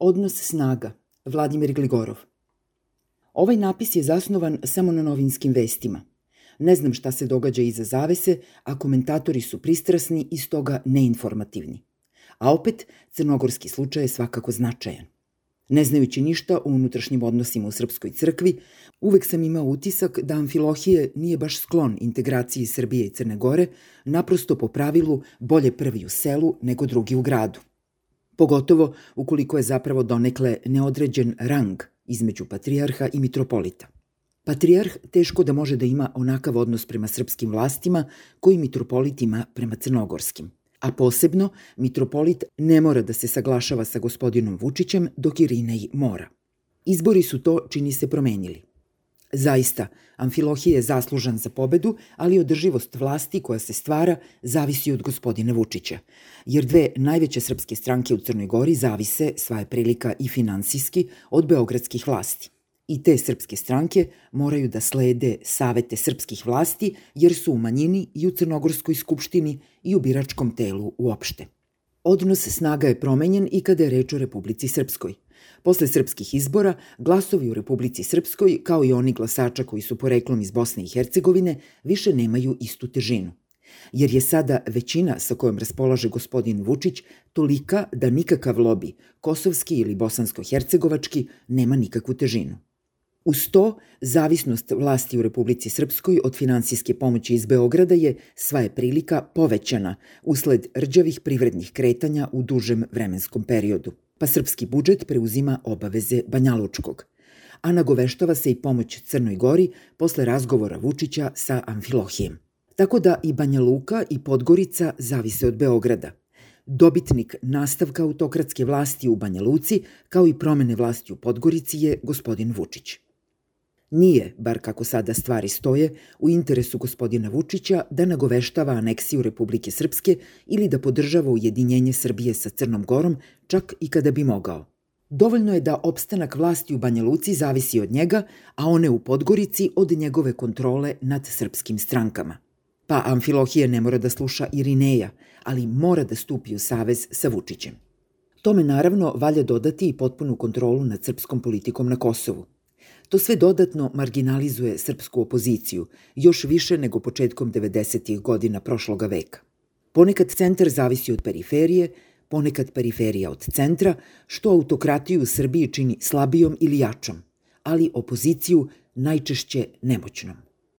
Odnos snaga, Vladimir Gligorov. Ovaj napis je zasnovan samo na novinskim vestima. Ne znam šta se događa iza zavese, a komentatori su pristrasni i stoga neinformativni. A opet, crnogorski slučaj je svakako značajan. Ne znajući ništa o unutrašnjim odnosima u Srpskoj crkvi, uvek sam imao utisak da Amfilohije nije baš sklon integraciji Srbije i Crne Gore, naprosto po pravilu bolje prvi u selu nego drugi u gradu. Pogotovo ukoliko je zapravo donekle neodređen rang između patrijarha i mitropolita. Patrijarh teško da može da ima onakav odnos prema srpskim vlastima koji mitropolit ima prema crnogorskim. A posebno, mitropolit ne mora da se saglašava sa gospodinom Vučićem, dok Irinej mora. Izbori su to, čini se, promenili. Zaista, Amfilohije je zaslužan za pobedu, ali održivost vlasti koja se stvara zavisi od gospodina Vučića. Jer dve najveće srpske stranke u Crnoj Gori zavise, sva je prilika i finansijski, od beogradskih vlasti. I te srpske stranke moraju da slede savete srpskih vlasti jer su u manjini i u Crnogorskoj skupštini i u biračkom telu uopšte. Odnos snaga je promenjen i kada je reč o Republici Srpskoj. Posle srpskih izbora, glasovi u Republici Srpskoj, kao i oni glasača koji su poreklom iz Bosne i Hercegovine, više nemaju istu težinu jer je sada većina sa kojom raspolaže gospodin Vučić tolika da nikakav lobi, kosovski ili bosansko-hercegovački, nema nikakvu težinu. Uz to, zavisnost vlasti u Republici Srpskoj od finansijske pomoći iz Beograda je, sva je prilika, povećana usled rđavih privrednih kretanja u dužem vremenskom periodu. Pa srpski budžet preuzima obaveze Banjalučkog. A nagoveštava se i pomoć Crnoj Gori posle razgovora Vučića sa Amfilohijem. Tako da i Banja Luka i Podgorica zavise od Beograda. Dobitnik nastavka autokratske vlasti u Banja Luci, kao i promene vlasti u Podgorici je gospodin Vučić. Nije, bar kako sada stvari stoje, u interesu gospodina Vučića da nagoveštava aneksiju Republike Srpske ili da podržava ujedinjenje Srbije sa Crnom Gorom, čak i kada bi mogao. Dovoljno je da opstanak vlasti u Banja Luci zavisi od njega, a one u Podgorici od njegove kontrole nad srpskim strankama. Pa Amfilohije ne mora da sluša Irineja, ali mora da stupi u savez sa Vučićem. Tome naravno valja dodati i potpunu kontrolu nad srpskom politikom na Kosovu – To sve dodatno marginalizuje srpsku opoziciju, još više nego početkom 90. godina prošloga veka. Ponekad centar zavisi od periferije, ponekad periferija od centra, što autokratiju u Srbiji čini slabijom ili jačom, ali opoziciju najčešće nemoćnom.